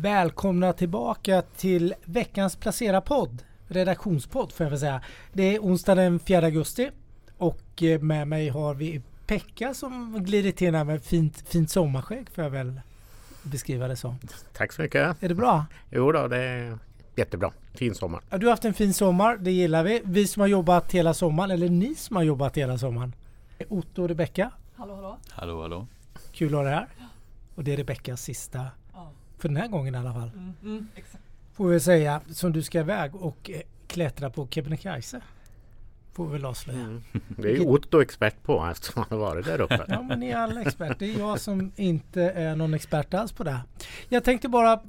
Välkomna tillbaka till veckans Placera-podd. Redaktionspodd får jag väl säga. Det är onsdag den 4 augusti och eh, med mig har vi Pekka som glider till här med fint, fint sommarskägg får jag väl beskriva det som. Tack så mycket. Är det bra? Jo då, det är jättebra. Fin sommar. Ja, du har haft en fin sommar, det gillar vi. Vi som har jobbat hela sommaren, eller ni som har jobbat hela sommaren. Otto och Rebecka, Hallå hallå. Hallå hallå. kul att ha dig här. Och det är Rebeckas sista. För den här gången i alla fall. Mm, mm. Får vi säga, som du ska iväg och eh, klättra på Kebnekaise. Får vi väl avslöja. Mm. Det är ju Otto expert på eftersom han har varit där uppe. Ja men ni är alla experter. Det är jag som inte är någon expert alls på det. Jag tänkte bara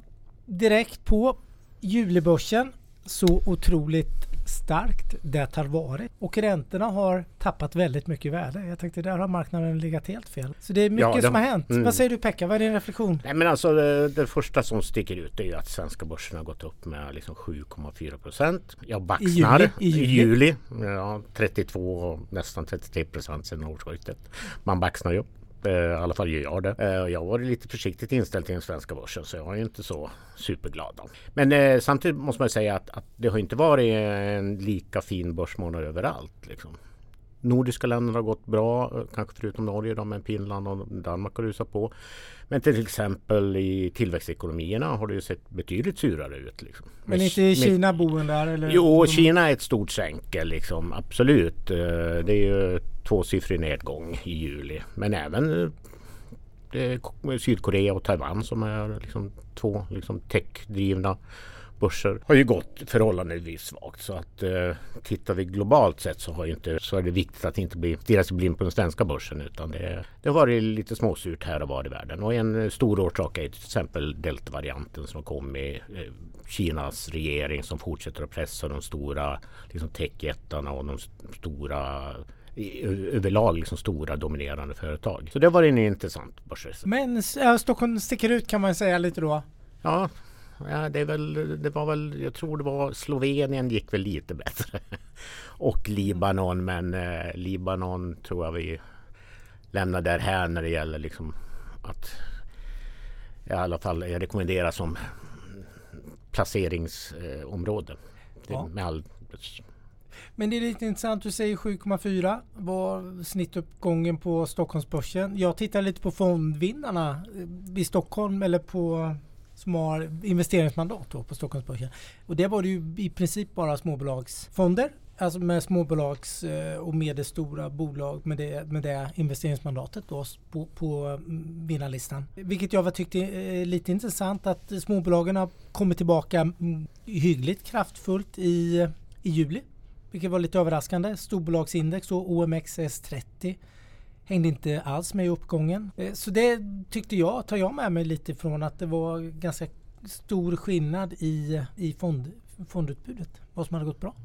direkt på julibörsen. Så otroligt starkt det har varit. Och räntorna har tappat väldigt mycket värde. Jag tänkte där har marknaden legat helt fel. Så det är mycket Ja, det- som har hänt. mm. Vad säger du Pekka? Vad är din reflektion? Nej men alltså det, det första som sticker ut är ju att svenska börsen har gått upp med liksom 7,4 procent. Jag baxnar. juli? I juli? Ja, 32 och nästan 33 procent sedan årsskiftet. Man baxnar ju upp. Eh, I alla fall gör jag det. Eh, Jag har varit lite försiktigt inställd till den svenska börsen så jag är inte så superglad. Då. Men eh, samtidigt måste man säga att, att det har inte varit en lika fin börsmånad överallt. Liksom. Nordiska länderna har gått bra, eh, kanske förutom Norge då, men Finland och Danmark har rusat på. Men till exempel i tillväxtekonomierna har det ju sett betydligt surare ut. Liksom. Men Med- inte med- Kina boen där? Eller? Jo, Kina är ett stort sänke liksom, absolut. Eh, Det är ju tvåsiffrig nedgång i juli. Men även eh, Sydkorea och Taiwan som är liksom två liksom techdrivna börser har ju gått förhållandevis svagt. Så att eh, tittar vi globalt sett så, har ju inte, så är det viktigt att inte bli stirra sig blind på den svenska börsen. Utan det, det har varit lite småsurt här och var i världen. Och en eh, stor orsak är till exempel deltavarianten som kom med eh, Kinas regering som fortsätter att pressa de stora liksom techjättarna och de st- stora överlag liksom stora dominerande företag. Så det var en intressant börsresa. Men ja, Stockholm sticker ut kan man säga lite då. Ja, ja det, är väl, det var väl, jag tror det var Slovenien gick väl lite bättre. Och Libanon, men eh, Libanon tror jag vi lämnar där här när det gäller liksom att i alla fall jag rekommenderar som placeringsområde. Det, Ja. Med all, Men det är lite intressant, du säger 7,4 var snittuppgången på Stockholmsbörsen. Jag tittar lite på fondvinnarna eh, i Stockholm eller på som har investeringsmandat då på Stockholmsbörsen. Och det var det ju i princip bara småbolagsfonder. Alltså med småbolags eh, och medelstora bolag med det, med det investeringsmandatet då på, på mm, vinnarlistan. Vilket jag tyckte är lite intressant att småbolagen har kommit tillbaka mm, hyggligt kraftfullt i, i juli. Vilket var lite överraskande. Storbolagsindex och OMXS30 hängde inte alls med i uppgången. Eh, Så det tyckte jag, tar jag med mig lite från att det var ganska stor skillnad i, i fond, fondutbudet. Vad som hade gått bra.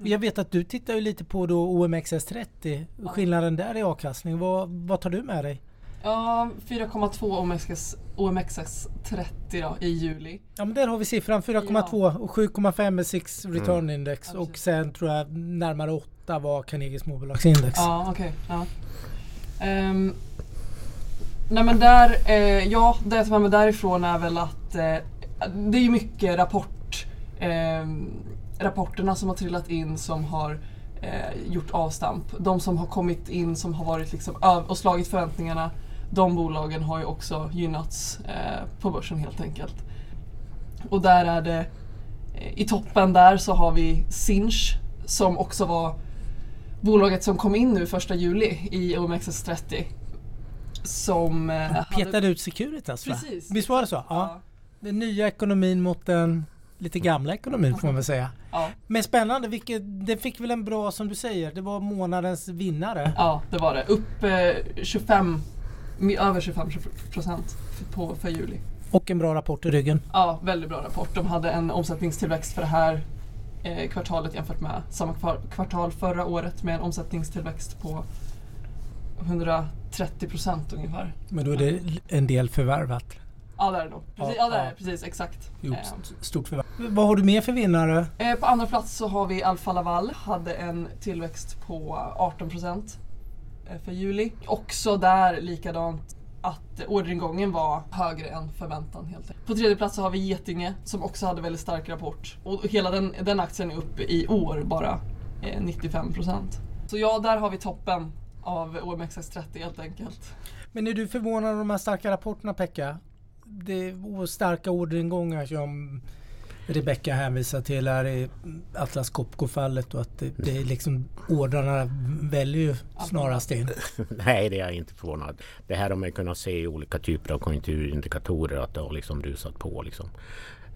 Och Jag vet att du tittar ju lite på då OMXS30. Skillnaden där i avkastning. Vad, vad tar du med dig? Ja, 4,2 OMXS, OMXS 30 då, i juli. Ja men där har vi siffran 4,2 och 7,5 är Six Return Index Ja, och sen tror jag närmare 8 var Carnegie småbolagsindex. Ja, okej. ja. Um, nej men där, eh, ja, det jag tar med mig därifrån är väl att eh, det är ju mycket rapport, ehm, rapporterna som har trillat in som har eh, gjort avstamp. De som har kommit in som har varit liksom och slagit förväntningarna, de bolagen har ju också gynnats eh, på börsen helt enkelt. Och där är det, eh, i toppen där så har vi Sinch som också var bolaget som kom in nu första juli i OMXS30. Som eh, hade... Petade ut Securitas va? Precis. Visst var det så? Ja. Den nya ekonomin mot den lite gamla ekonomin får man väl säga. Ja, Men spännande, vilket, det fick väl en bra som du säger, det var månadens vinnare. ja, det var det. Upp eh, 25, mi- över 25 procent på, för juli. Och en bra rapport i ryggen. Ja, väldigt bra rapport. De hade en omsättningstillväxt för det här eh, kvartalet jämfört med samma kvar- kvartal förra året med en omsättningstillväxt på 130 procent ungefär. Men då är det en del förvärvat. Ja, det är det nog. Precis, Ja, ja, det det. Precis, exakt. Jo, Eh, st- stort förvärv. Vad har du mer för vinnare? Eh, på andra plats så har vi Alfa Laval. Hade en tillväxt på 18 procent eh, för juli. Också där likadant att orderingången var högre än förväntan helt enkelt. På tredje plats så har vi Getinge som också hade väldigt stark rapport. Och hela den, den aktien är uppe i år bara eh, 95 procent. Så ja, där har vi toppen av OMXS30 helt enkelt. Men är du förvånad över de här starka rapporterna Pekka? Det är starka orderingångar som Rebecka hänvisar till här i Atlas Copco-fallet och att det, det är liksom ordrarna väljer ju snarast in. Nej, det är jag inte förvånad. Det här har man kunnat se i olika typer av konjunkturindikatorer att det har liksom rusat på. Liksom.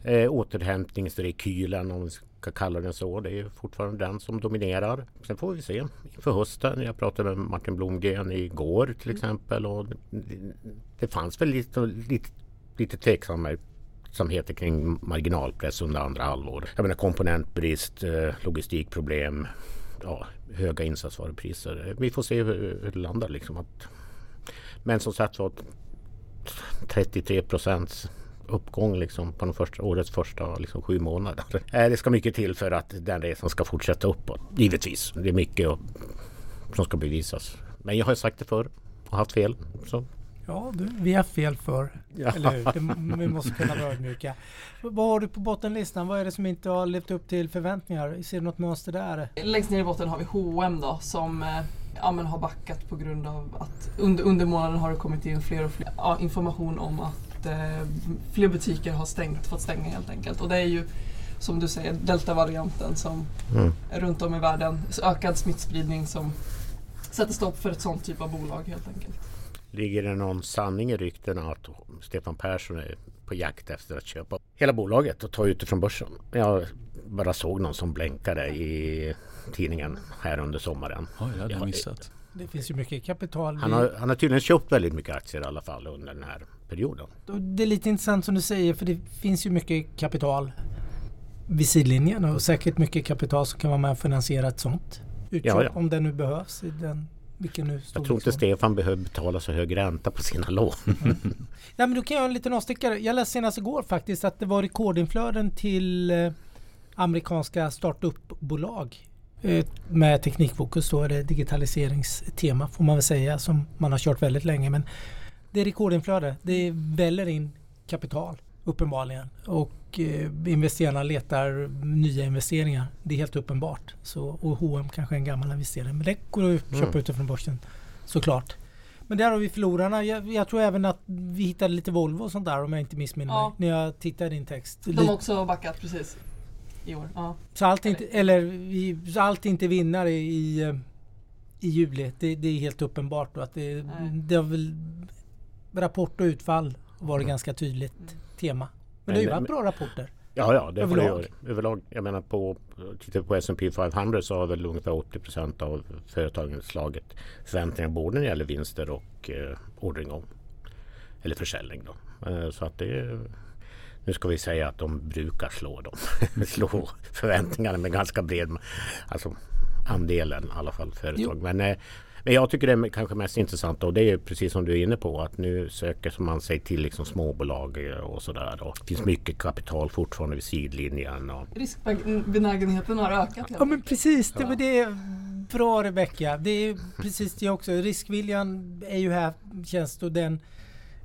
Eh, återhämtningsrekylen om vi ska kalla den så. Det är fortfarande den som dominerar. Sen får vi se inför hösten. Jag pratade med Martin Blomgren igår till exempel och det, det fanns väl lite, lite, lite tveksamhet som heter kring marginalpress under andra halvår. Jag menar komponentbrist, eh, logistikproblem, ja, höga insatsvarupriser. Vi får se hur, hur det landar. Liksom. Att, men som sagt var 33 procents uppgång liksom på de första, årets första liksom, sju månader. Eh, det ska mycket till för att den resan ska fortsätta uppåt. Givetvis. Det är mycket som ska bevisas. Men jag har sagt det förr och haft fel. Så Ja, du, vi har fel för. Ja. Eller hur? Det, vi måste kunna vara ödmjuka. Vad har du på bottenlistan? Vad är det som inte har levt upp till förväntningar? Ser du något mönster där? Längst ner i botten har vi H&M då som eh, ja, men har backat på grund av att under, under månaden har det kommit in fler och fler ja, information om att eh, fler butiker har stängt, fått stänga helt enkelt. Och det är ju som du säger deltavarianten som mm. är runt om i världen. Ökad smittspridning som sätter stopp för ett sånt typ av bolag helt enkelt. Ligger det någon sanning i ryktena att Stefan Persson är på jakt efter att köpa hela bolaget och ta ut det från börsen? Jag bara såg någon som blänkade i tidningen här under sommaren. Oj, det hade jag missat. Det finns ju mycket kapital. Han har, han har tydligen köpt väldigt mycket aktier i alla fall under den här perioden. Det är lite intressant som du säger för det finns ju mycket kapital vid sidlinjen och säkert mycket kapital som kan vara med och finansiera ett sånt utköp ja, ja. om det nu behövs i den vilken nu jag tror inte Stefan behöver betala så hög ränta på sina lån. Mm. Nej, men då kan jag en liten avstickare. Jag läste senast igår faktiskt att det var rekordinflöden till eh, amerikanska startupbolag eh, med teknikfokus. Då är det digitaliseringstema får man väl säga som man har kört väldigt länge. Men det är rekordinflöde. Det väller in kapital uppenbarligen. Och eh, investerarna letar nya investeringar. Det är helt uppenbart. Så, och H&M kanske är en gammal investerare. Men det går att köpa mm. utifrån börsen såklart. Men där har vi förlorarna. Jag, jag, tror även att vi hittade lite Volvo och sånt där om jag inte missminner ja. mig. När jag tittade i din text. De har också backat precis. I år. Ja. Så allt är inte, eller, eller så allt inte vinnare i, i juli. Det, det, är helt uppenbart då att det, det har väl rapport och utfall varit mm. ganska tydligt. Mm tema. Men, det har ju varit bra rapporter. Ja, ja, det överlag. Det överlag. Jag menar på, tittar på S&P 500 så har väl ungefär 80 procent av företagen slagit förväntningar både när det gäller vinster och eh, orderingång. Eller försäljning då. Eh, så att det nu ska vi säga att de brukar slå dem. slå förväntningarna med ganska bred alltså andelen i alla fall företag. Jo. Men eh, men jag tycker det är kanske mest intressant och det är precis som du är inne på att nu söker man sig till liksom småbolag och sådär. Det finns mycket kapital fortfarande vid sidlinjen. Och... Riskbenägenheten har ökat. Ja men precis, det var det. Bra Rebecka. Det är precis det också. Riskviljan är ju här känns det den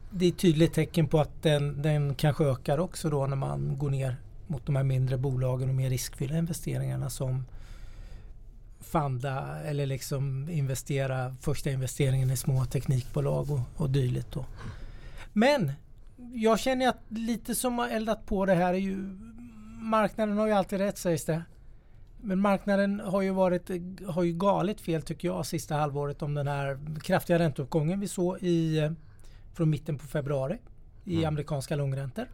det är ett tydligt tecken på att den, den kanske ökar också då när man går ner mot de här mindre bolagen och mer riskfyllda investeringarna som fanda eller liksom investera första investeringen i små teknikbolag och, och dylikt. Då. Men jag känner att lite som har eldat på det här är ju marknaden har ju alltid rätt sägs det. Men marknaden har ju varit har ju galet fel tycker jag sista halvåret om den här kraftiga ränteuppgången vi såg i från mitten på februari i mm. amerikanska långräntor.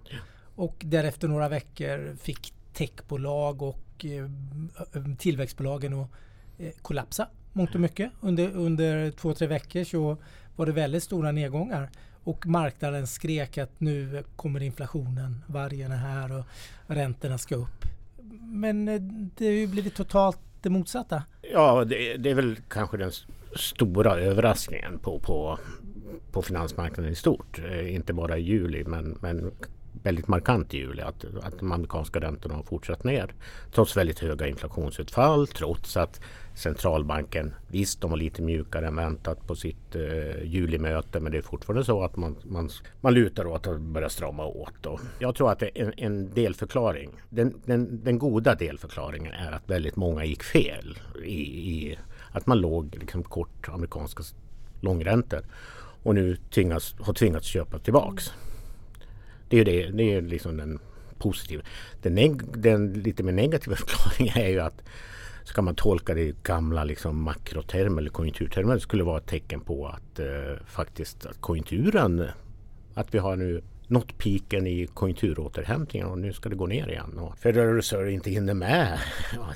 Och därefter några veckor fick techbolag och eh, tillväxtbolagen och Eh, Eh, kollapsa mångt och mycket. Under, under två, tre veckor så var det väldigt stora nedgångar. Och marknaden skrek att nu kommer inflationen, vargen är här och räntorna ska upp. Men eh, det har ju blivit totalt det motsatta. Ja, det, det är väl kanske den stora överraskningen på, på, på finansmarknaden i stort. Eh, inte bara i juli men, men väldigt markant i juli att, att de amerikanska räntorna har fortsatt ner. Trots väldigt höga inflationsutfall, trots att centralbanken, visst de var lite mjukare än väntat på sitt eh, julimöte men det är fortfarande så att man, man, man lutar åt att börja strama åt. Då. jag tror att det är en, en delförklaring. Den, den, den, goda delförklaringen är att väldigt många gick fel i, i att man låg liksom kort amerikanska långräntor och nu tvingas, har tvingats köpa tillbaks. Det är ju det, det är liksom den positiva. Den, den lite mer negativa förklaringen är ju att ska man tolka det i gamla liksom, makrotermer eller konjunkturtermer det skulle vara ett tecken på att eh, faktiskt att konjunkturen, att vi har nu nått piken i konjunkturåterhämtningen och nu ska det gå ner igen. Och Federal Reserve inte hinner med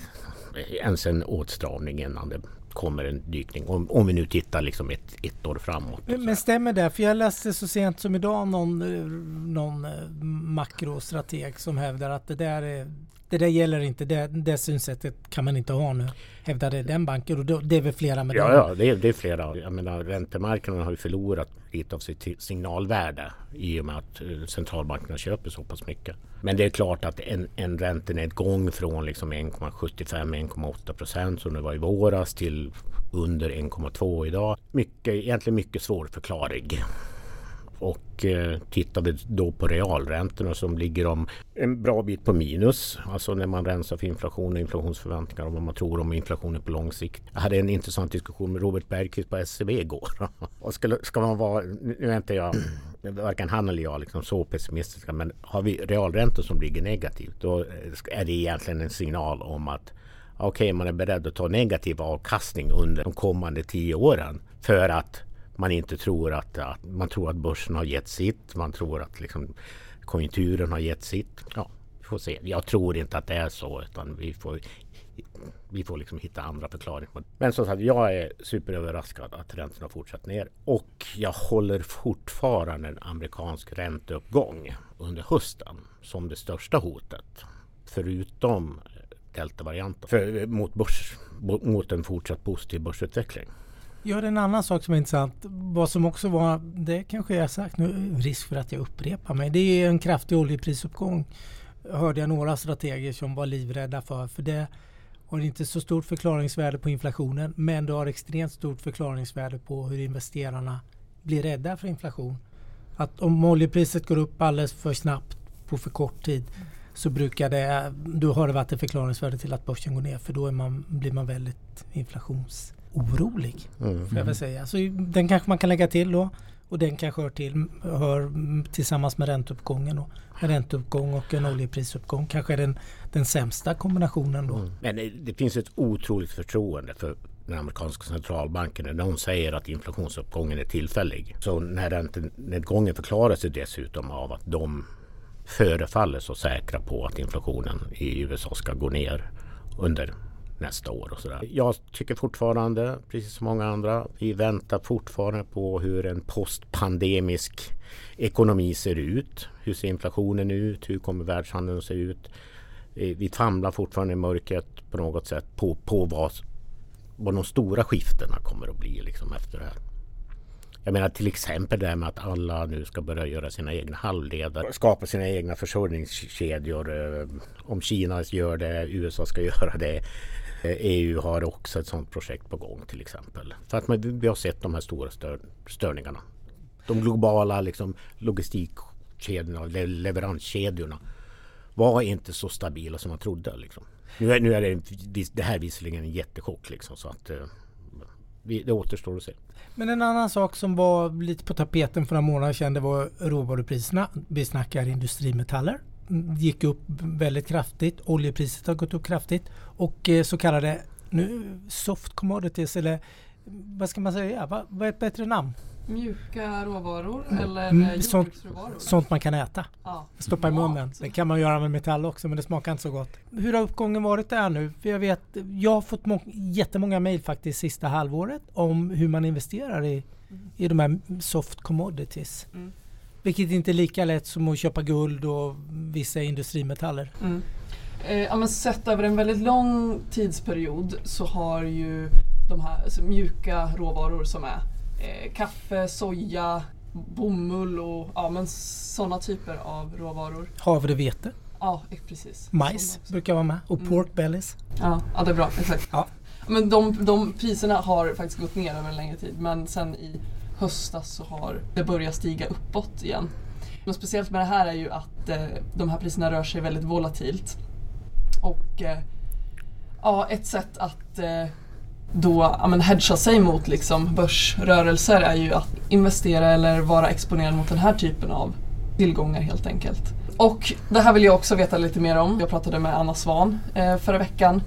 ens en åtstramning innan det kommer en dykning. Om, om vi nu tittar liksom ett, ett år framåt. Men, men stämmer det? För jag läste så sent som idag någon, eh, någon eh, makrostrateg som hävdar att det där är det där gäller inte, det, det synsättet kan man inte ha nu. Hävdade den banken och det är väl flera med Ja, dem. ja det, är, det är flera. Jag menar räntemarknaden har ju förlorat lite av sitt signalvärde i och med att eh, centralbankerna köper så pass mycket. Men det är klart att en, en räntenedgång från liksom 1,75-1,8 procent som det var i våras till under 1,2 idag. Mycket, egentligen mycket svårförklarlig. Och eh, tittar vi då på realräntorna som ligger om en bra bit på minus. Alltså när man rensar för inflation och inflationsförväntningar och vad man tror om inflationen på lång sikt. Jag hade en intressant diskussion med Robert Bergqvist på SCB igår. och ska, ska man vara, nu är inte jag varken han eller jag liksom så pessimistiska men har vi realräntor som ligger negativt då eh, är det egentligen en signal om att okej okay, man är beredd att ta negativ avkastning under de kommande tio åren för att man inte tror att, att, man tror att börsen har gett sitt. Man tror att liksom, konjunkturen har gett sitt. Ja, vi får se. Jag tror inte att det är så utan vi får vi får liksom hitta andra förklaringar. Men som sagt, jag är superöverraskad att räntorna fortsatt ner och jag håller fortfarande en amerikansk ränteuppgång under hösten som det största hotet. Förutom deltavarianten mot, börs, mot en fortsatt positiv börsutveckling. Ja, det är en annan sak som är intressant. Vad som också var, det kanske jag sagt nu, risk för att jag upprepar mig. Det är en kraftig oljeprisuppgång. Hörde jag några strateger som var livrädda för. För det har inte så stort förklaringsvärde på inflationen. Men det har extremt stort förklaringsvärde på hur investerarna blir rädda för inflation. Att om oljepriset går upp alldeles för snabbt på för kort tid så brukar det, då har det varit ett förklaringsvärde till att börsen går ner för då man, blir man väldigt inflations orolig. Mm. Får jag väl säga. Så den kanske man kan lägga till då. Och den kanske hör, till, hör tillsammans med ränteuppgången. Och en ränteuppgång och en oljeprisuppgång kanske är den, den sämsta kombinationen då. Mm. Men det finns ett otroligt förtroende för den amerikanska centralbanken när de säger att inflationsuppgången är tillfällig. Så när räntenedgången förklaras ju dessutom av att de förefaller så säkra på att inflationen i USA ska gå ner under nästa år och sådär. Jag tycker fortfarande, precis som många andra, vi väntar fortfarande på hur en postpandemisk ekonomi ser ut. Hur ser inflationen ut? Hur kommer världshandeln att se ut? Eh, vi famlar fortfarande i mörkret på något sätt på, på vad, vad de stora skiftena kommer att bli liksom efter det här. Jag menar till exempel det här med att alla nu ska börja göra sina egna halvledare. Skapa sina egna försörjningskedjor. Eh, om Kina gör det, USA ska göra det. Eh, EU har också ett sådant projekt på gång till exempel. För att man, vi har sett de här stora stör, störningarna. De globala liksom, logistikkedjorna, leveranskedjorna var inte så stabila som man trodde. Liksom. Nu, är, nu är det, det här visserligen en jättechock liksom, så att eh, det återstår att se. Men en annan sak som var lite på tapeten för några månader sedan det var råvarupriserna. Vi snackar industrimetaller gick upp väldigt kraftigt. Oljepriset har gått upp kraftigt. Och eh, så kallade nu, soft commodities eller vad ska man säga? Vad, vad är ett bättre namn? Mjuka råvaror mm. eller mm, sånt, sånt man kan äta. Ja. Stoppa i munnen. Det kan man göra med metall också men det smakar inte så gott. Hur har uppgången varit där nu? För jag vet, jag har fått må jättemånga mejl faktiskt sista halvåret om hur man investerar i, mm. i de här soft commodities. Mm. Vilket inte är lika lätt som att köpa guld och vissa industrimetaller. Mm. Eh, ja, men sett över en väldigt lång tidsperiod så har ju de här alltså, mjuka råvaror som är eh, kaffe, soja, bomull och ja, men sådana typer av råvaror. Havrevete, Ja, eh, precis. majs brukar vara med och Mm. pork bellies. Ja, ja, det är bra. Exakt. Ja. Men de, de priserna har faktiskt gått ner över en längre tid men sen i höstas så har det börjat stiga uppåt igen. Men speciellt med det här är ju att eh, de här priserna rör sig väldigt volatilt. Och eh, ja, ett sätt att eh, då ja, men hedga sig mot liksom, börsrörelser är ju att investera eller vara exponerad mot den här typen av tillgångar helt enkelt. Och det här vill jag också veta lite mer om. Jag pratade med Anna Svan eh, förra veckan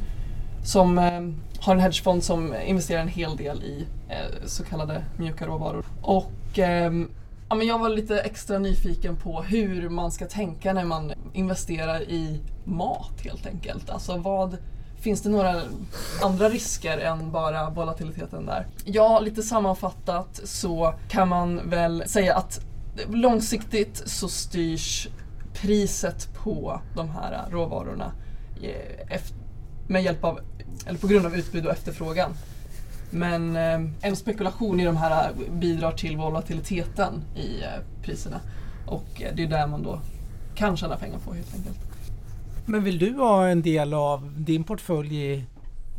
som eh, har en hedgefond som investerar en hel del i eh, så kallade mjuka råvaror. Och eh, ja, men jag var lite extra nyfiken på hur man ska tänka när man investerar i mat helt enkelt. Alltså vad Finns det några andra risker än bara volatiliteten där? Ja, lite sammanfattat så kan man väl säga att långsiktigt så styrs priset på de här råvarorna eh, med hjälp av, eller på grund av utbud och efterfrågan. Men eh, en spekulation i de här eh, bidrar till volatiliteten i eh, priserna och det är där man då kan tjäna pengar på helt enkelt. Men vill du ha en del av din portfölj i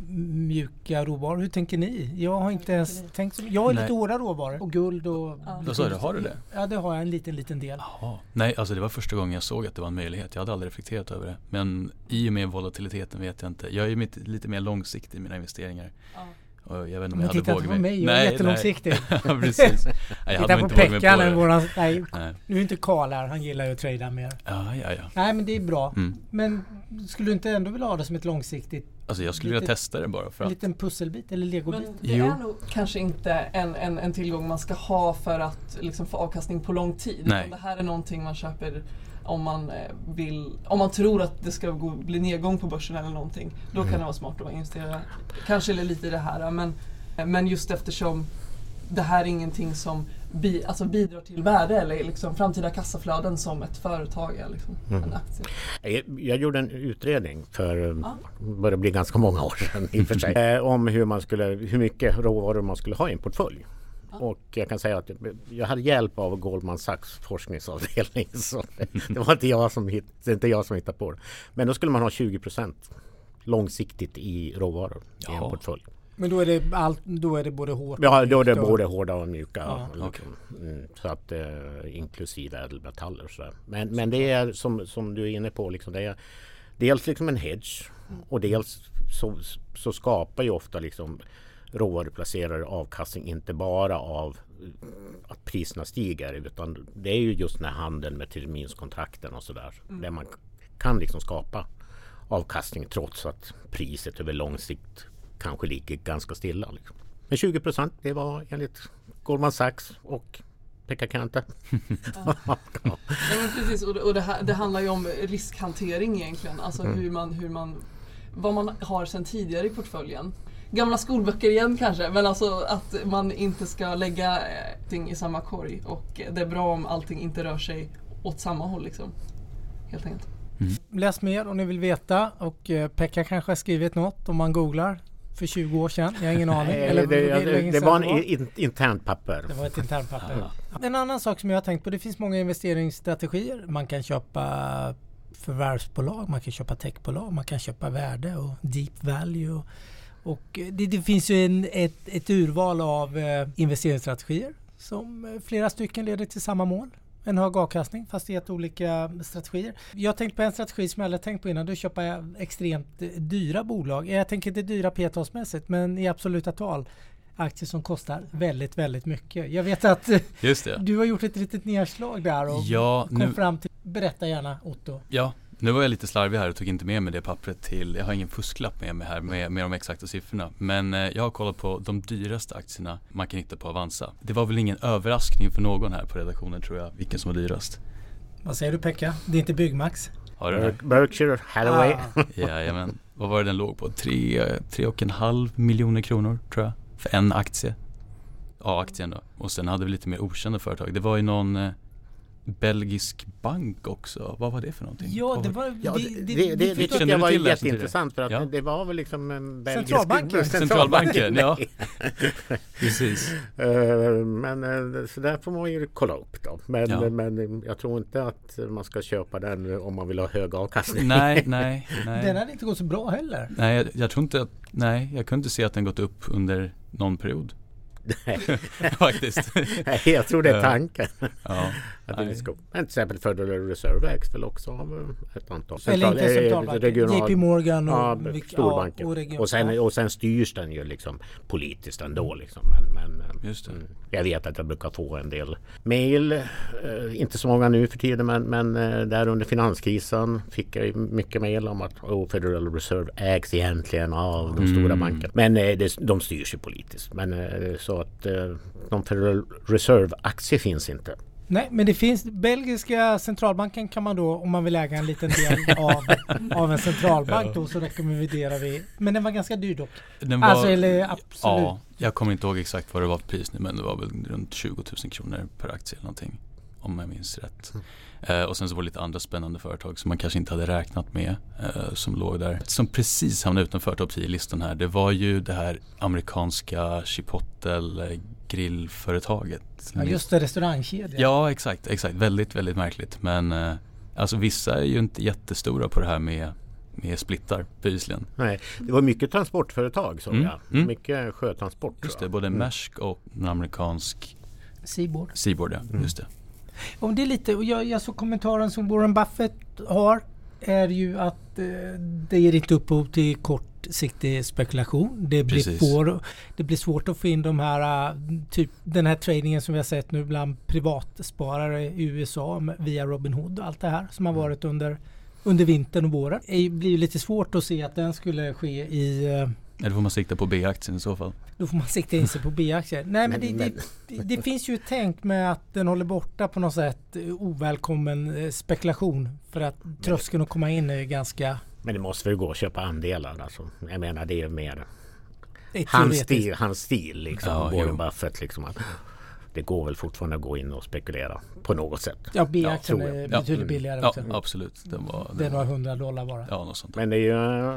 mjuka råvaror? Hur tänker ni? Jag har inte ens tänkt så. Jag har Nej. lite hårda råvaror och guld och... Ja. Vad sa du, har du det? Ja, det har jag en liten, liten del. Jaha. Nej, alltså det var första gången jag såg att det var en möjlighet. Jag hade aldrig reflekterat över det. Men i och med volatiliteten vet jag inte. Jag är lite mer långsiktig i mina investeringar. Och jag vet inte om jag hade vågat på mig. mig, jag är jättelångsiktig. Nej, precis. Nej, jag hade Titta på inte vågat mig Pekka, på eller det. våran... Nej, Nej. nu är inte Karl här. Han gillar ju att trada mer. Ja, ja, ja. Nej, men det är bra. Mm. Men skulle du inte ändå vilja ha det som ett långsiktigt... Alltså jag skulle vilja Lite- testa det bara för En att. liten pusselbit eller legobit? Men det Jo. är nog kanske inte en, en, en tillgång man ska ha för att liksom få avkastning på lång tid. Nej. Det här är någonting man köper om man eh, vill, om man tror att det ska gå, bli nedgång på börsen eller någonting. Då Mm. kan det vara smart att investera kanske lite i det här. Men, men just eftersom det här är ingenting som bi, alltså bidrar till värde eller liksom framtida kassaflöden som ett företag är. Liksom, Mm. En aktie. Jag, gjorde en utredning för eh, Ja. börjar bli ganska många år sedan i och för sig. eh, om hur, man skulle, hur mycket råvaror man skulle ha i en portfölj. Och jag kan säga att jag, hade hjälp av Goldman Sachs forskningsavdelning. Så det var inte jag som, är inte jag som hittade på det. Men då skulle man ha 20% långsiktigt i råvaror i en portfölj. Men då är det, allt, då är det både hårt Ja, då är det både hårda och mjuka. Ja, liksom. okej. mm, så att, eh, inklusive ädelmetaller sådär. Men, men det är som, som du är inne på, liksom, det är dels liksom en hedge och dels så, så skapar ju ofta liksom råvaruplacerare avkastning inte bara av eh, att priserna stiger utan det är ju just den här handeln med terminskontrakten och sådär. Där man kan liksom skapa avkastning trots att priset över lång sikt kanske ligger ganska stilla. Liksom. Men 20 procent det var enligt Goldman Sachs och Pekka Kante. Ja, precis, och, det, och det, här, det handlar ju om riskhantering egentligen. Alltså hur man, hur man, vad man har sedan tidigare i portföljen. Gamla skolböcker igen kanske, men alltså att man inte ska lägga eh, ting i samma korg. Och eh, det är bra om allting inte rör sig åt samma håll liksom. Helt enkelt. Läs mer om ni vill veta och eh, Pekka kanske har skrivit något om man googlar för 20 år sedan. Jag har ingen aning. Eh, Eller det, det, det var en in, internt papper. Det var ett internpapper. En annan sak som jag har tänkt på, det finns många investeringsstrategier. Man kan köpa förvärvsbolag, man kan köpa techbolag, man kan köpa värde och deep value. Och, och det, det finns ju en, ett, ett urval av eh, investeringsstrategier som eh, flera stycken leder till samma mål. En hög avkastning fast i ett olika strategier. Jag har tänkt på en strategi som jag aldrig tänkt på innan. Då köper extremt eh, dyra bolag. Jag tänker inte dyra p-talsmässigt men i absoluta tal aktier som kostar väldigt, väldigt mycket. Jag vet att eh, det. du har gjort ett litet nedslag där och Ja, kom nu, fram till... Berätta gärna Otto. ja, nu var jag lite slarvig här och tog inte med mig det pappret till, jag har ingen fusklapp med mig här med, med de exakta siffrorna. Men eh, jag har kollat på de dyraste aktierna man kan hitta på Avanza. Det var väl ingen överraskning för någon här på redaktionen tror jag, vilken som var dyrast. Vad säger du Pekka? Det är inte Byggmax? Har du Berkshire Hathaway. Ah, Jajamän. Vad var det den låg på? Tre, tre och en halv miljoner kronor tror jag. För en aktie. A-aktien då. Och sen hade vi lite mer okända företag. Det var ju någon, eh, belgisk bank också. Vad var det för någonting? Ja, det var-. Ja, det, det, det, det fick- tyckte jag var det jätteintressant för att Ja. det var väl liksom en belgisk... Centralbanken. Centralbanken, ja. Precis. Eh, Men eh, så där får man ju kolla upp då. Men, Ja. men jag tror inte att man ska köpa den om man vill ha hög avkastning. Nej, nej, Den nej. hade inte gått så bra heller. Nej, jag, jag tror inte att, nej, jag kunde inte se att den gått upp under någon period. Faktiskt. Nej, jag tror det är tanken. Ja, Men till exempel Federal Reserve ägs väl också av eh, ett antal Eller inte eh, centralbanken. regional- JP Morgan och, Ja, vilk- storbanken. ja, och, region, och, sen, och sen styrs den ju liksom politiskt ändå. Liksom. Men, men, Just det. mm, jag vet att jag brukar få en del mail. Eh, inte så många nu för tiden men, men eh, där under finanskrisen fick jag mycket mail om att oh, Federal Reserve ägs egentligen av de stora Mm. bankerna. Men eh, det, de styrs ju politiskt. Men så att eh, någon Federal Reserve-aktie finns inte. Nej, men det finns belgiska centralbanken kan man då om man vill äga en liten del av, av en centralbank då så rekommenderar vi. Men den var ganska dyr dock. Den var, Alltså eller absolut. ja, jag kommer inte ihåg exakt vad det var för pris nu men det var väl runt 20 000 kronor per aktie eller någonting. Om jag minns rätt. Eh, och sen så var det lite andra spännande företag som man kanske inte hade räknat med eh, som låg där. Som precis hamnade utanför topp 10-listan här. Det var ju det här amerikanska Chipotle grillföretaget. Ja, just det, restaurangkedjan. Ja, exakt, exakt. Väldigt, väldigt märkligt. Men eh, alltså vissa är ju inte jättestora på det här med, med splittar bevisligen. Nej, det var mycket transportföretag såg Mm, jag. mm. Mycket sjötransport. Just det, både Mm. Maersk och en amerikansk Seaboard. Seaboard, ja. Mm. Just det. Om det är lite, och jag, jag såg kommentaren som Warren Buffett har är ju att eh, det ger inte upphov till kortsiktig spekulation. Det blir, får, det blir svårt att få in de här, eh, typ den här tradingen som vi har sett nu bland privatsparare i USA via Robinhood och allt det här som har varit under, under vintern och våren. Det blir lite svårt att se att den skulle ske i eh, Eller får man sikta på B-aktien i så fall. då får man sikta in sig på B-aktier. Nej men, Men- det, det, det, det finns ju ett tänk med att den håller borta på något sätt eh, ovälkommen eh, spekulation. För att tröskeln att komma in är ganska Men det måste väl gå att köpa andelar. Alltså. Jag menar det är mer hans stil, hans stil liksom. Ja, Warren jo. Buffett liksom. Att det går väl fortfarande att gå in och spekulera på något sätt. Ja B-aktien jag. är Ja. betydligt Mm. billigare Ja, också. absolut. Den var, Det är den några var hundra dollar bara. ja, något sånt. Men det är ju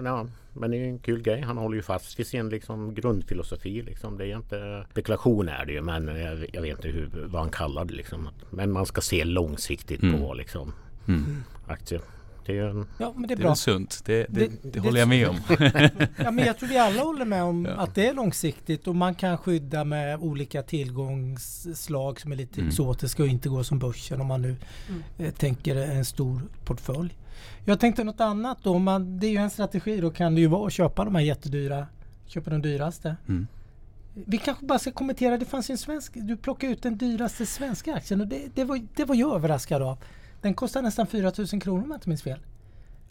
ja, men det är en kul grej. Han håller ju fast vid sin liksom, grundfilosofi. Liksom. Det är inte spekulation är det ju men jag, jag vet inte hur, vad han kallar det. Liksom. Men man ska se långsiktigt Mm. på liksom, Mm. aktier. Det är en, Ja men det Det är är bra. väl sunt. Det, det, Det- det, det- håller jag med om. Ja men jag tror vi alla håller med om Ja. att det är långsiktigt och man kan skydda med olika tillgångsslag som är lite Mm. exotiska och inte går som börsen om man nu Mm. eh, tänker en stor portfölj. Jag tänkte något annat då. Om man, det är ju en strategi. Då kan det ju vara att köpa de här jättedyra. Köpa de dyraste. Mm. Vi kanske bara ska kommentera. Det fanns ju en svensk. Du plockade ut den dyraste svenska aktien och det, det, var, det var jag överraskad av. Den kostar nästan 4000 kronor om jag inte minns fel.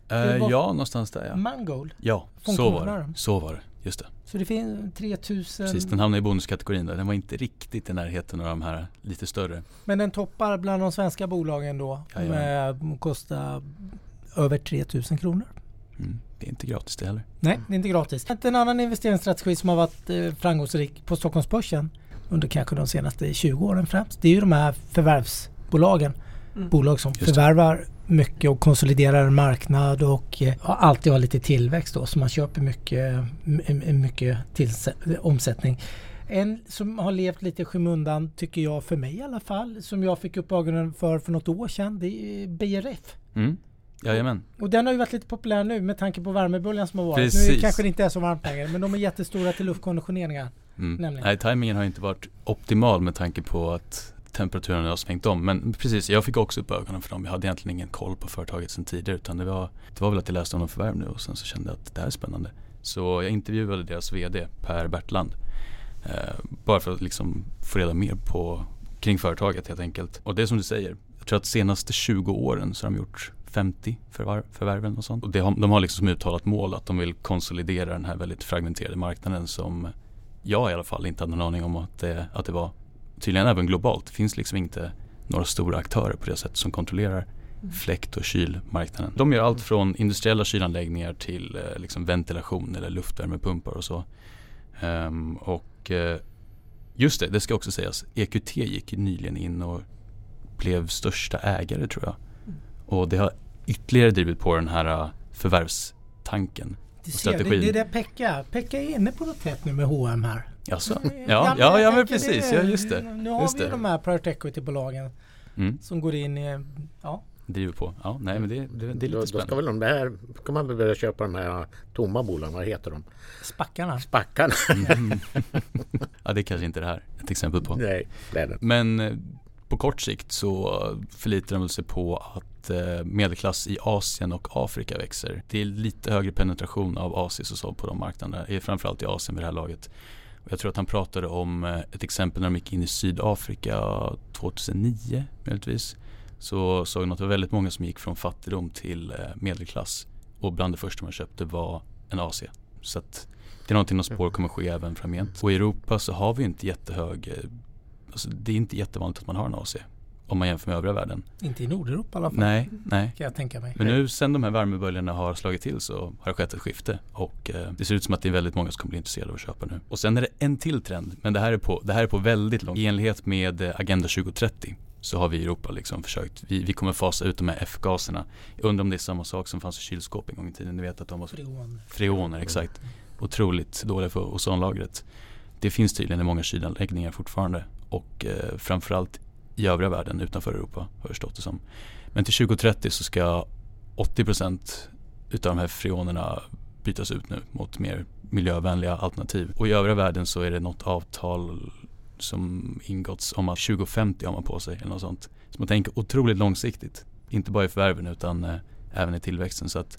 Eh, ja, någonstans där ja. Mangold. Ja, så var det. Så var det. Just det. Så det finns 3000. Precis, den hamnade i bonuskategorin där. Den var inte riktigt i närheten av de här lite större. Men den toppar bland de svenska bolagen då. Jajamän. Med, kostar över 3000 kronor. Mm. Det är inte gratis det heller. Nej, det är inte gratis. En annan investeringsstrategi som har varit eh, framgångsrik på Stockholmsbörsen under kanske de senaste 20 åren främst. Det är ju de här förvärvsbolagen. Mm. Bolag som förvärvar mycket och konsoliderar en marknad och eh, har alltid har lite tillväxt då. Så man köper mycket, mycket tillse- omsättning. En som har levt lite i skymundan tycker jag för mig i alla fall. Som jag fick upp ögonen för för något år sedan. Det är BRF. Mm. Jajamän. Och den har ju varit lite populär nu med tanke på värmeböljan som har varit. Nu Precis. kanske det inte är så varmt längre men de är jättestora till luftkonditioneringar. Mm. Nej, tajmingen har inte varit optimal med tanke på att temperaturen har svängt om. Men precis, jag fick också upp ögonen för dem. Jag hade egentligen ingen koll på företaget sedan tidigare. Utan det var, det var väl att jag läste om någon förvärv nu och sen så kände jag att det här är spännande. Så jag intervjuade deras VD Per Bertland. Eh, bara för att liksom få reda mer på kring företaget helt enkelt. Och det är som du säger. Jag tror att senaste 20 åren så har de gjort 50 förvärv, förvärven och sånt. Och det har, de har liksom som uttalat mål att de vill konsolidera den här väldigt fragmenterade marknaden som jag i alla fall inte hade någon aning om att det, att det var. Tydligen även globalt. Det finns liksom inte några stora aktörer på det sättet som kontrollerar fläkt och kylmarknaden. De gör allt från industriella kylanläggningar till eh, liksom ventilation eller luftvärmepumpar och så. Ehm, och eh, just det, det ska också sägas. EQT gick nyligen in och blev största ägare tror jag. Och det har ytterligare drivit på den här uh, förvärvstanken. Det, Och ser, det, strategin. det är det Pekka. Pekka är inne på något rätt nu med H&M här. Jaså? Ja, Ja, men ja, jag ja men precis, ja just det. Nu har Just vi det. de här private equity-bolagen Mm, som går in i... Ja, driver på. Ja, nej men det, det, det är Då, lite då ska spännande. väl de där, kan man väl börja köpa de här tomma bolagen, vad heter de? spackarna. Spackarna? Mm. ja, det är kanske inte det här ett exempel på. Nej, det är det. Men eh, på kort sikt så förlitar de sig på att att eh, medelklass i Asien och Afrika växer. Det är lite högre penetration av Asis och så på de marknaderna, framförallt i Asien vid det här laget. Jag tror att han pratade om eh, ett exempel när de gick in i Sydafrika 2009 möjligtvis. Så såg man att det var väldigt många som gick från fattigdom till eh, medelklass. Och bland det första man köpte var en AC. Så att det är någonting som spår kommer ske även framgent. Och i Europa så har vi inte jättehög Alltså det är inte jättevanligt att man har en AC om man jämför med övriga världen. Inte i Nordeuropa i alla fall. Nej, nej. Kan jag tänka mig. Men nu sen de här värmeböljorna har slagit till så har det skett ett skifte och eh, det ser ut som att det är väldigt många som kommer bli intresserade av att köpa nu. Och sen är det en till trend, men det här är på, det här är på väldigt långt. I enlighet med eh, Agenda 2030 så har vi i Europa liksom försökt, vi, vi kommer fasa ut de här F-gaserna. Jag undrar om det är samma sak som fanns i kylskåp en gång i tiden. Ni vet att de var så Freon. Freoner, exakt. Otroligt dåliga för ozonlagret. Det finns tydligen i många kylanläggningar fortfarande och eh, framförallt i övriga världen utanför Europa har jag förstått det som. Men till 2030 så ska 80% utav de här freonerna bytas ut nu mot mer miljövänliga alternativ. Och i övriga världen så är det något avtal som ingåtts om att 2050 har man på sig eller något sånt. Så man tänker otroligt långsiktigt. Inte bara i förvärven utan eh, även i tillväxten. Så att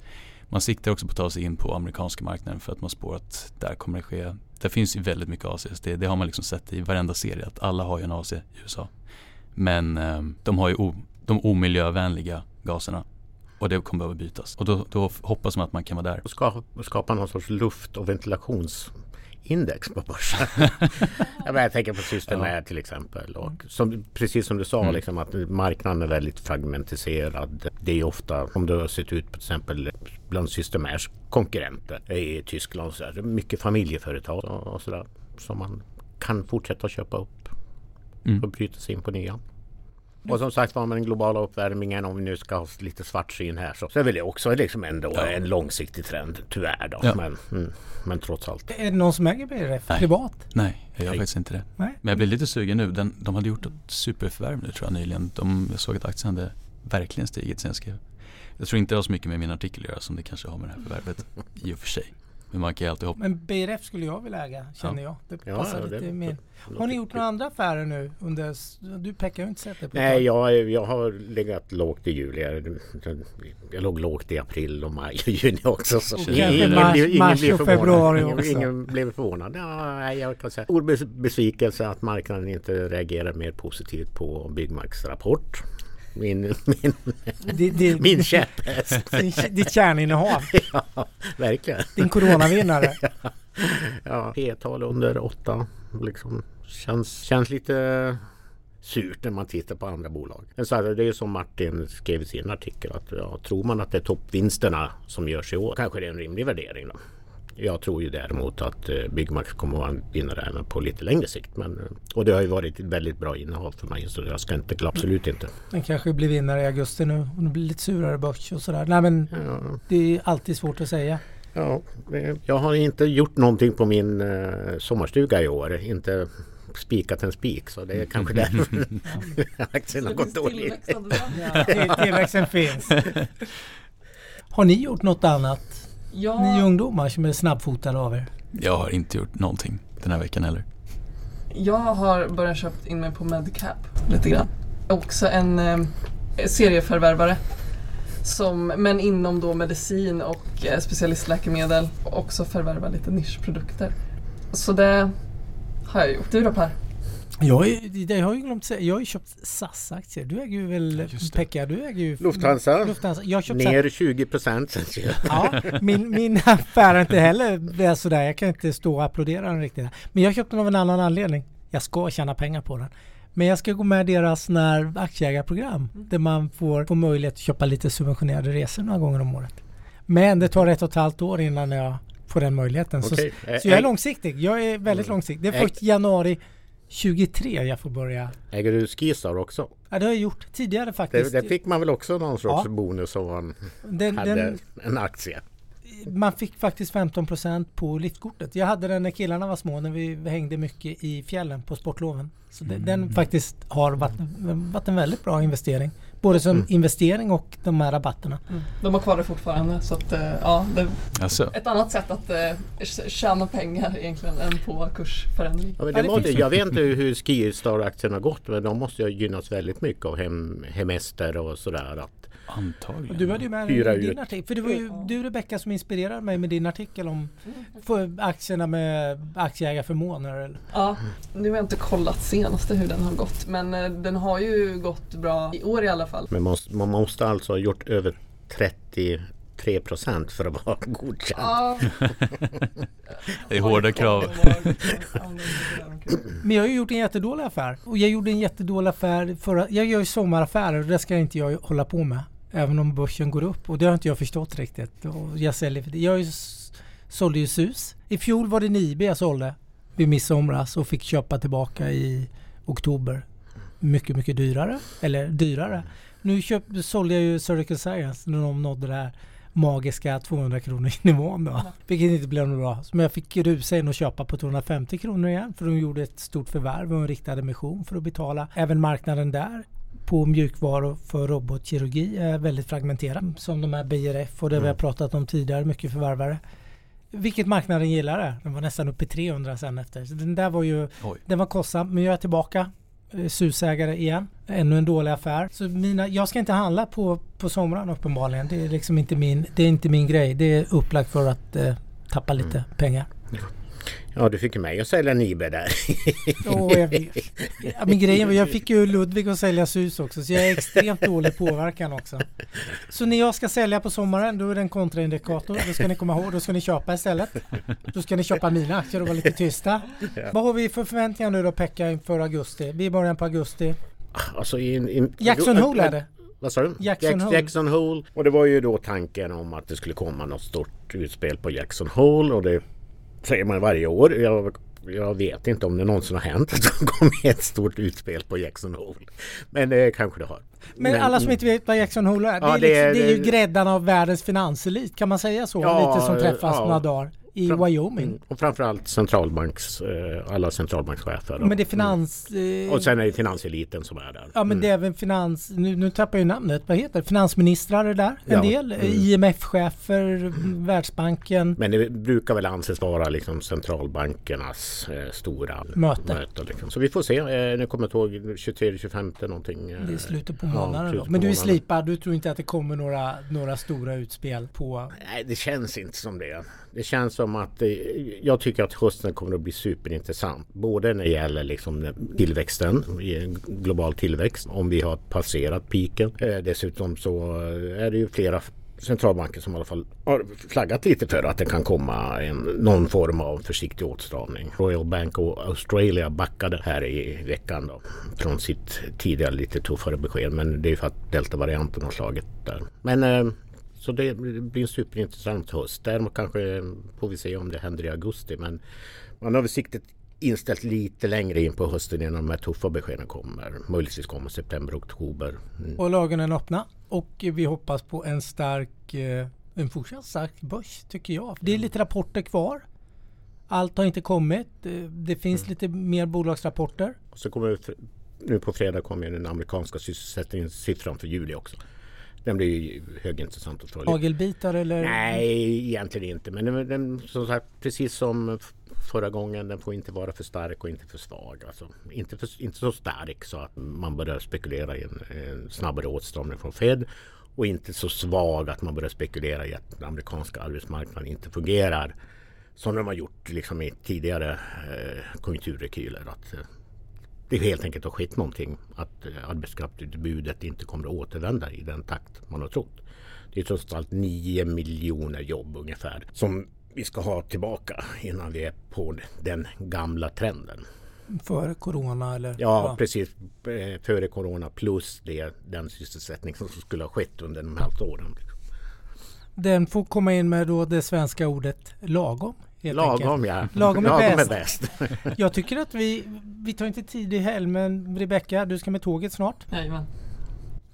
man siktar också på att ta sig in på amerikanska marknaden för att man spår att där kommer det ske. Det finns ju väldigt mycket ACs. Det, det har man liksom sett i varenda serie att alla har ju en AC i USA. Men eh, de har ju o, de omiljövänliga gaserna och det kommer behöva bytas. Och då, då hoppas man att man kan vara där. Och ska, skapa någon sorts luft och ventilationsindex på börsen. jag, tänker på Systemair till exempel. Och som, precis som du sa, Mm. liksom, att marknaden är väldigt fragmentiserad. Det är ofta, om du har sett ut på till exempel bland Systemairs konkurrenter i Tyskland, så är det mycket familjeföretag och, och sådär. Som man kan fortsätta köpa upp Mm. och bryta sig in på nya. Och som sagt var med den globala uppvärmningen, om vi nu ska ha lite svartsyn här så, så är väl det också liksom ändå Ja. en långsiktig trend, tyvärr då. Ja. Men, mm, men trots allt. Är det någon som äger BRF Nej. privat? Nej, jag gör Nej. faktiskt inte det. Nej. Men jag blir lite sugen nu. Den, de hade gjort ett superförvärv nu tror jag nyligen. De, jag såg att aktien hade verkligen stigit sen jag skrev. Jag tror inte det har så mycket med min artikel att göra som det kanske har med det här förvärvet i och för sig. Men man kan ju alltid hoppas. Men BRF skulle jag vilja äga, känner jag. Det Ja, passar ja, det- lite i min. det Har ni gjort några andra affärer nu? Under, du Pekka har ju inte sett det Nej, jag, jag har legat lågt i juli. Jag, jag låg lågt i april och maj och juni också. Så Och ingen- ingen mars- blev- ingen mars blev februari ingen, också. ingen blev förvånad. Ja, jag kan säga. Stor bes- besvikelse att marknaden inte reagerar mer positivt på Byggmarks rapport. Min, min, Det, det, min käpphäst. din- ditt kärninnehav. ja, verkligen. Din coronavinnare. Ja, P-tal under åtta. Liksom, känns, känns lite surt när man tittar på andra bolag. Men så här, det är ju som Martin skrev i sin artikel att ja, tror man att det är toppvinsterna som görs i år kanske det är en rimlig värdering. Då. Jag tror ju däremot att eh, Byggmax kommer att vara en vinnare även på lite längre sikt. Men, eh, och det har ju varit ett väldigt bra innehav för mig så jag ska inte, absolut inte. Den kanske blir vinnare i augusti nu. Och det blir lite surare börs och sådär. Nej men Ja, det är alltid svårt att säga. ja, jag har inte gjort någonting på min eh, sommarstuga i år. Inte spikat en spik så det är kanske därför aktien har gått dåligt. Tillväxten finns. Har ni gjort något annat? Ni Ja, ungdomar som är snabbfotade av er? Jag har inte gjort någonting den här veckan heller. jag har börjat köpt in mig på Medcap lite grann. Också en eh, serieförvärvare. Som, men inom då medicin och eh, specialistläkemedel. Och också förvärva lite nischprodukter. Så det har jag gjort. Du då Per? Jag, är- det har jag ju glömt säga. Jag har ju köpt SAS-aktier. Du äger ju väl. Pekka? Du äger ju Lufthansa. Lufthansa. Jag köpt Ner 20 procent sen. Ja, min, min affär är inte heller är sådär. Jag kan inte stå och applådera den riktigt. Men jag köpte den av en annan anledning. Jag ska tjäna pengar på den. Men jag ska gå med i deras när aktieägarprogram där man får, får möjlighet att köpa lite subventionerade resor några gånger om året. Men det tar ett och ett halvt år innan jag får den möjligheten. Så, Okej. så jag är långsiktig. Jag är väldigt Mm. långsiktig. Det är först januari 23 jag får börja. Äger du Skistar också? Ja, det har jag gjort tidigare Det, faktiskt. det fick man väl också någon sorts Ja. bonus om man den, hade den, en aktie? man fick faktiskt 15% på liftkortet. Jag hade den när killarna var små när vi hängde mycket i fjällen på sportloven. Så det, den faktiskt har varit, varit en väldigt bra investering. Både som investering och de här rabatterna. Mm. De har kvar det fortfarande så att eh, ja, det är Alltså, ett annat sätt att eh, tjäna pengar egentligen än på kursförändring. Ja, men Ja, det det måste, jag vet inte hur Skistar-aktien har gått men de måste ju ha gynnats väldigt mycket av hem, hemester och sådär. Att, antagligen. Du hade ju med Hyra i din ut. artikel. För det var ju du Rebecka som inspirerade mig med din artikel om för aktierna med aktieägarförmåner. eller- Ja, nu har jag inte kollat senaste hur den har gått men eh, den har ju gått bra i år i alla fall. men måste, man måste alltså ha gjort över 33 procent för att vara godkänd. Ja, Det är hårda krav. Men jag har ju gjort en jättedålig affär. Och jag gjorde en jättedålig affär förra... Jag gör ju sommaraffärer och det ska inte jag hålla på med. Även om börsen går upp. Och det har inte jag förstått riktigt. Och jag säljer. Jag sålde ju SUS. I fjol var det Nibe jag sålde vid midsomras och fick köpa tillbaka i oktober. Mycket, mycket dyrare. Eller dyrare. Nu köp, sålde jag ju Surgical Science när de nådde det här magiska 200 kronor nivån då. Vilket inte blev något bra. Men jag fick rusa in och köpa på 250 kronor igen. För de gjorde ett stort förvärv och en riktad emission för att betala. Även marknaden där på mjukvaror för robotkirurgi är väldigt fragmenterad. Som de här BRF och det vi har pratat om tidigare, mycket förvärvare. Vilket marknaden gillar det. Den var nästan uppe i 300 sen efter. Så den där var ju Oj. den var kostsam, men jag är tillbaka. eh, Susägare igen. Ännu en dålig affär. Så mina, jag ska inte handla på, på somrarna uppenbarligen. Det är liksom inte min, det är inte min grej. Det är upplagt för att eh, tappa lite pengar. Ja, du fick mig att sälja Nibe där. Och jag vet. Ja, men grejen var, jag fick ju Ludvig att sälja sus också, så jag är extremt dålig påverkan också. Så när jag ska sälja på sommaren, då är det en kontraindikator. Då ska ni komma ihåg, då ska ni köpa istället. Då ska ni köpa mina aktier och vara lite tysta. Vad har vi för förväntningar nu då Pekka inför augusti? Vi är i början på augusti. Alltså i, i, Jackson Hole är det. Vad sa du? Jackson Jack- Hole. Jackson Hole. Och det var ju då tanken om att det skulle komma något stort utspel på Jackson Hole och det säger man varje år. Jag, jag vet inte om det någonsin har hänt att det kommer ett stort utspel på Jackson Hole. Men det kanske det har. Men alla som inte vet vad Jackson Hole är, det, Ja, är, det liksom, är- det är ju gräddan av världens finanselit. Kan man säga så? Ja, Lite som träffas ja. några dagar i Fram- Wyoming. Mm, Och framförallt centralbanks, eh, alla centralbankschefer. Men det är finans... Eh, Och sen är det finanseliten som är där. Ja men Mm. det är även finans... Nu, nu tappar jag namnet. Vad heter det? Finansministrar är där. En Ja, del. mm. IMF-chefer, Världsbanken. Men det brukar väl anses vara liksom centralbankernas eh, stora Möte. möte liksom. Så vi får se. Eh, nu kommer jag inte ihåg 23-25 någonting. eh, Det är slutet på ja, månaden slutet då. på Men du är månaden. slipad. Du tror inte att det kommer några, några stora utspel på... Nej, det känns inte som det. Det känns som att eh, jag tycker att hösten kommer att bli superintressant. Både när det gäller liksom tillväxten, global tillväxt, om vi har passerat piken. Eh, dessutom så eh, är det ju flera centralbanker som i alla fall har flaggat lite för att det kan komma en, någon form av försiktig åtstramning. Royal Bank of Australia backade här i veckan då, från sitt tidigare lite tuffare besked. Men det är ju för att deltavarianten har slagit där. Men eh, så det blir en superintressant höst. Däremot kanske får vi se om det händer i augusti. Men man har väl siktet inställt lite längre in på hösten innan de här tuffa beskeden kommer. Möjligtvis kommer september, oktober. Mm. Och ögonen öppna. Och vi hoppas på en stark... eh, En fortsatt stark börs tycker jag. Det är lite rapporter kvar. Allt har inte kommit. Det- Det finns lite mer bolagsrapporter. Och så kommer nu på fredag kommer den amerikanska sysselsättningssiffran för juli också. Den blir ju högintressant att följa. Hagelbitar eller? Nej, egentligen inte. Men den, den, som sagt, precis som förra gången, den får inte vara för stark och inte för svag. Alltså, inte, för, inte så stark så att man börjar spekulera i en, en snabbare åtstramning från Fed. Och inte så svag att man börjar spekulera i att den amerikanska arbetsmarknaden inte fungerar. Som de har gjort liksom i tidigare eh, konjunkturrekyler. Att, det helt enkelt har skett någonting. Att eh, arbetskraftsutbudet inte kommer att återvända i den takt man har trott. Det är trots allt 9 miljoner jobb ungefär som vi ska ha tillbaka innan vi är på den gamla trenden. Före corona eller? Ja, precis. Eh, Före corona plus det, den sysselsättning som skulle ha skett under de här åren. Den får komma in med då det svenska ordet lagom helt Lagom enkelt. ja. Lagom är bäst. bäst. Jag tycker att vi, vi tar inte tid i helg men Rebecka, du ska med tåget snart. Jajamän.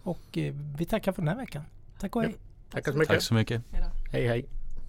Och eh, vi tackar för den här veckan. Tack och hej. Tackar så mycket. Tack så mycket. Hej hej.